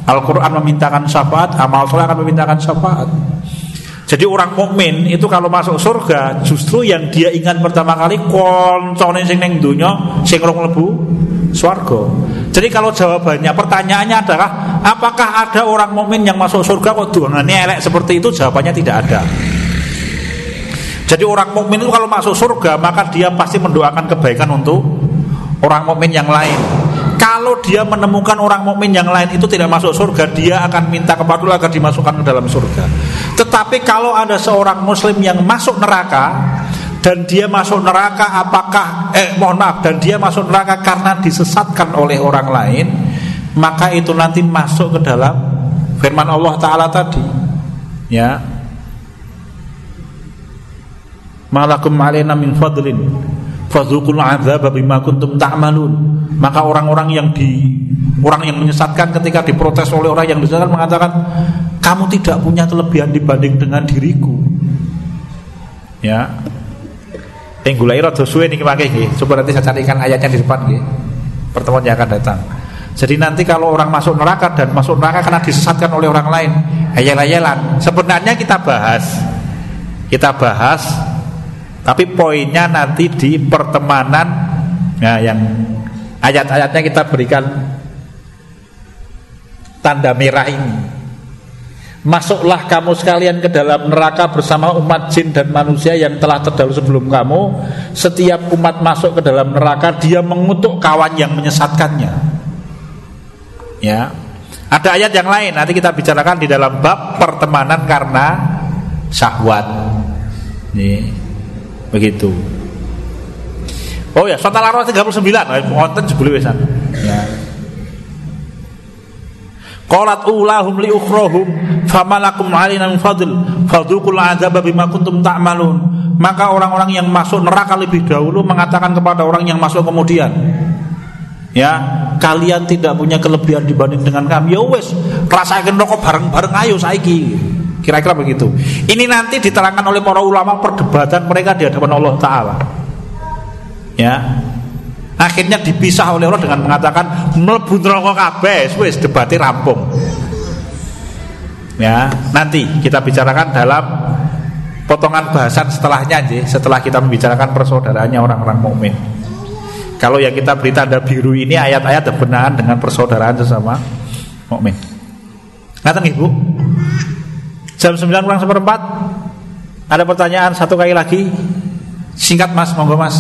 A: Al-Qur'an memintakan syafaat, amal soleh akan memintakan syafaat. Jadi orang mukmin itu kalau masuk surga justru yang dia ingat pertama kali koncone sing ning donya sing rong lebu swarga. Jadi kalau jawabannya pertanyaannya adalah apakah ada orang mukmin yang masuk surga kok dongane elek seperti itu? Jawabannya tidak ada. Jadi orang mukmin itu kalau masuk surga maka dia pasti mendoakan kebaikan untuk orang mukmin yang lain. Kalau dia menemukan orang mukmin yang lain itu tidak masuk surga, dia akan minta kepada Allah agar dimasukkan ke dalam surga. Tetapi kalau ada seorang muslim yang masuk neraka dan dia masuk neraka apakah eh mohon maaf dan dia masuk neraka karena disesatkan oleh orang lain, maka itu nanti masuk ke dalam firman Allah taala tadi. Ya. Malakum alaina min fadlin fadzukul adzab bima kuntum ta'malun maka orang-orang yang di orang yang menyesatkan ketika diprotes oleh orang yang disesatkan mengatakan kamu tidak punya kelebihan dibanding dengan diriku ya Tenggulai rada suwe niki nggih. Coba nanti saya carikan ayatnya di depan nggih. Pertemuan yang akan datang. Jadi nanti kalau orang masuk neraka dan masuk neraka karena disesatkan oleh orang lain, ayel-ayelan. Sebenarnya kita bahas, kita bahas tapi poinnya nanti di pertemanan ya, yang ayat-ayatnya kita berikan tanda merah ini. Masuklah kamu sekalian ke dalam neraka bersama umat jin dan manusia yang telah terdahulu sebelum kamu. Setiap umat masuk ke dalam neraka, dia mengutuk kawan yang menyesatkannya. Ya, ada ayat yang lain nanti kita bicarakan di dalam bab pertemanan karena syahwat. Nih. Begitu. Oh ya, surat Al-Araf 39, wonten jebule wisan. Ya. Qalat ulahum li ukhrahum famalakum alaina min fadl fadzuqul adzab bima kuntum ta'malun. Maka orang-orang yang masuk neraka lebih dahulu mengatakan kepada orang yang masuk kemudian, ya kalian tidak punya kelebihan dibanding dengan kami. Ya wes, rasakan rokok bareng-bareng ayo saiki. Kira-kira begitu. Ini nanti diterangkan oleh para ulama perdebatan mereka di hadapan Allah Taala. Ya, akhirnya dipisah oleh Allah dengan mengatakan mlebu neraka kabeh wis debatnya rampung. Ya, nanti kita bicarakan dalam potongan bahasan setelahnya aja, setelah kita membicarakan persaudaraannya orang-orang mukmin. Kalau yang kita beri tanda biru ini ayat-ayat berkenaan dengan persaudaraan sesama mukmin. Ngaten Ibu? Jam 9 kurang seperempat. Ada pertanyaan satu kali lagi. Singkat mas, monggo mas.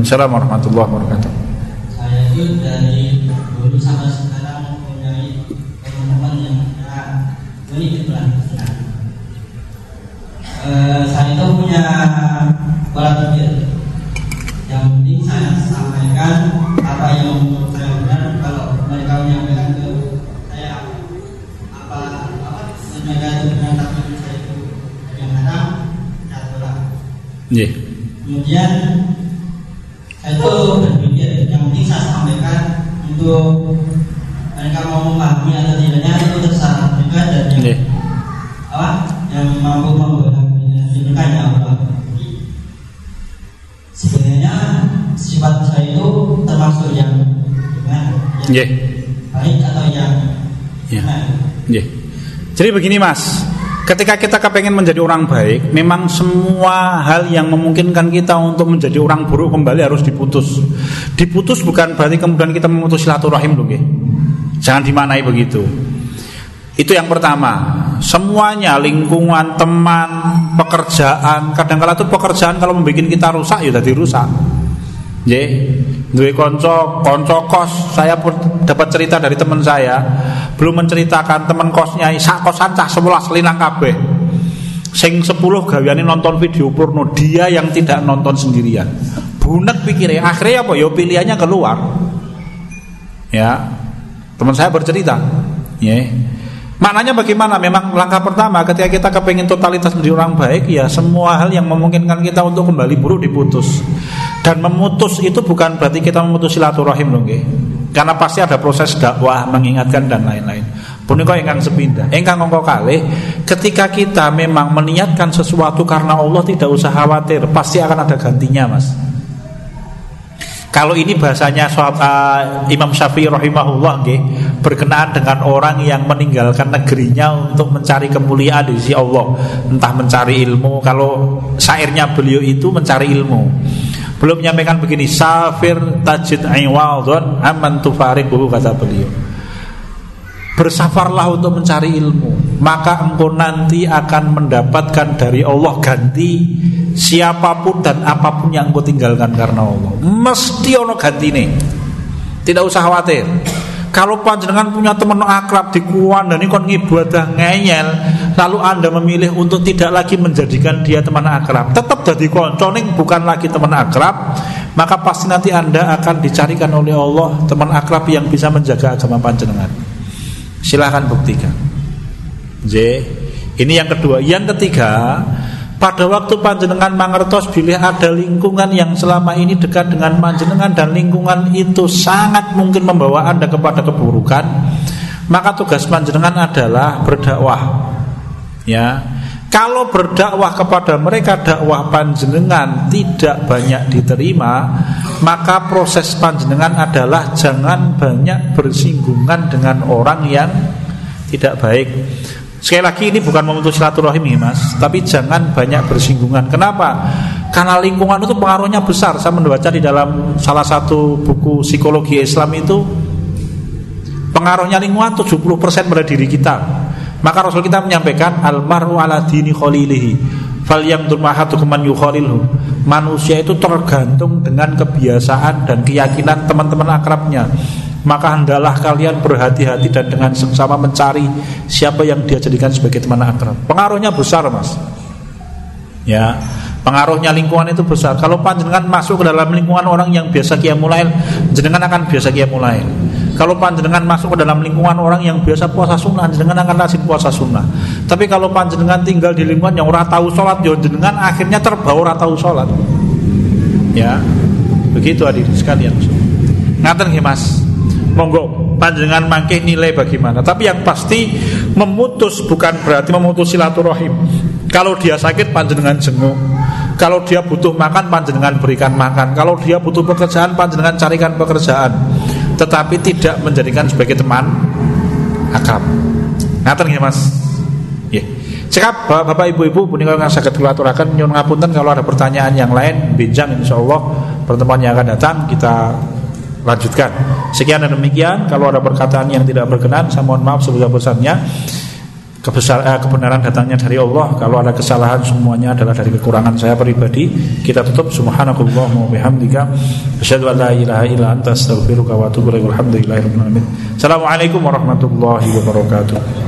A: Assalamualaikum warahmatullahi wabarakatuh.
C: Saya itu dari dulu sampai sekarang mempunyai teman-teman yang ini uh, Saya itu punya pola pikir. Yang penting saya sampaikan apa yang
A: yeah.
C: kemudian itu berpikir yang penting saya sampaikan untuk mereka mau memahami atau tidaknya itu terserah juga dan yang
A: Nggih.
C: apa yang mampu memberikannya Allah. Sebenarnya sifat saya itu termasuk yang gimana? Yang
A: Nggih.
C: baik atau yang
A: Ya.
C: gimana?
A: Nggih. Jadi begini Mas, ketika kita kepengen menjadi orang baik, memang semua hal yang memungkinkan kita untuk menjadi orang buruk kembali harus diputus. Diputus bukan berarti kemudian kita memutus silaturahim loh, nggih. Jangan dimanai begitu. Itu yang pertama. Semuanya lingkungan, teman, pekerjaan, kadang-kala itu pekerjaan kalau membuat kita rusak ya jadi rusak. Nggih. Duwe konco, konco kos, saya pun dapat cerita dari teman saya, belum menceritakan teman kosnya sak kosan cah 11 linang kabeh. Sing 10 gaweane nonton video porno, dia yang tidak nonton sendirian. Bunek pikirnya, akhirnya apa? Ya pilihannya keluar. Ya. Teman saya bercerita, ya. Maknanya bagaimana? Memang langkah pertama ketika kita kepingin totalitas menjadi orang baik ya semua hal yang memungkinkan kita untuk kembali buruk diputus. Dan memutus itu bukan berarti kita memutus silaturahim loh nggih. Karena pasti ada proses dakwah, mengingatkan dan lain-lain. Punika ingkang sepindah. Ingkang ngongko kalih ketika kita memang meniatkan sesuatu karena Allah tidak usah khawatir, pasti akan ada gantinya, Mas. Kalau ini bahasanya soal uh, Imam Syafi'i rahimahullah nggih, berkenaan dengan orang yang meninggalkan negerinya untuk mencari kemuliaan di sisi Allah, entah mencari ilmu. Kalau syairnya beliau itu mencari ilmu. Belum menyampaikan begini, safir tajid iwadun aman tufariquhu kata beliau. Bersafarlah untuk mencari ilmu. Maka engkau nanti akan mendapatkan dari Allah ganti Siapa pun dan apa pun yang engkau tinggalkan karena Allah. Mesti ono ganti nih Tidak usah khawatir. Kalau panjenengan punya teman akrab di kuan dan ini kon ngibadah ngeyel Lalu anda memilih untuk tidak lagi menjadikan dia teman akrab. Tetap jadi konconing bukan lagi teman akrab Maka pasti nanti anda akan dicarikan oleh Allah Teman akrab yang bisa menjaga agama panjenengan Silahkan buktikan. J. Ini yang kedua. Yang ketiga, pada waktu panjenengan mangertos bila ada lingkungan yang selama ini dekat dengan panjenengan dan lingkungan itu sangat mungkin membawa anda kepada keburukan, maka tugas panjenengan adalah berdakwah. Ya, kalau berdakwah kepada mereka dakwah panjenengan tidak banyak diterima, maka proses panjenengan adalah jangan banyak bersinggungan dengan orang yang tidak baik. Sekali lagi ini bukan memutus silaturahim mas Tapi jangan banyak bersinggungan Kenapa? Karena lingkungan itu pengaruhnya besar Saya membaca di dalam salah satu buku psikologi Islam itu Pengaruhnya lingkungan 70% pada diri kita Maka Rasul kita menyampaikan Almaru ala dini khalilihi Fal yang man yukhalilhu Manusia itu tergantung dengan kebiasaan dan keyakinan teman-teman akrabnya maka hendaklah kalian berhati-hati dan dengan sama mencari siapa yang dia jadikan sebagai teman akrab. Pengaruhnya besar, Mas. Ya, pengaruhnya lingkungan itu besar. Kalau panjenengan masuk ke dalam lingkungan orang yang biasa kiamulail, jenengan akan biasa kiamulail. Kalau panjenengan masuk ke dalam lingkungan orang yang biasa puasa sunnah, jenengan akan rajin puasa sunnah. Tapi kalau panjenengan tinggal di lingkungan yang ora tahu sholat, ya jenengan akhirnya terbawa ora tahu sholat. Ya, begitu hadirin sekalian. Ngaten nggih Mas monggo panjenengan mangke nilai bagaimana tapi yang pasti memutus bukan berarti memutus silaturahim kalau dia sakit panjenengan jenguk kalau dia butuh makan panjenengan berikan makan kalau dia butuh pekerjaan panjenengan carikan pekerjaan tetapi tidak menjadikan sebagai teman akrab ngaten ya mas ya cekap bapak ibu ibu punika kang saged kula aturaken nyuwun ngapunten kalau ada pertanyaan yang lain bincang insyaallah pertemuan yang akan datang kita lanjutkan. Sekian dan demikian. Kalau ada perkataan yang tidak berkenan, saya mohon maaf sebesar-besarnya. Kebesar, eh, kebenaran datangnya dari Allah. Kalau ada kesalahan semuanya adalah dari kekurangan saya pribadi. Kita tutup subhanakallah wa bihamdika asyhadu an la ilaha illa anta astaghfiruka wa atubu ilaik. Alhamdulillahirabbil alamin. Assalamualaikum warahmatullahi wabarakatuh.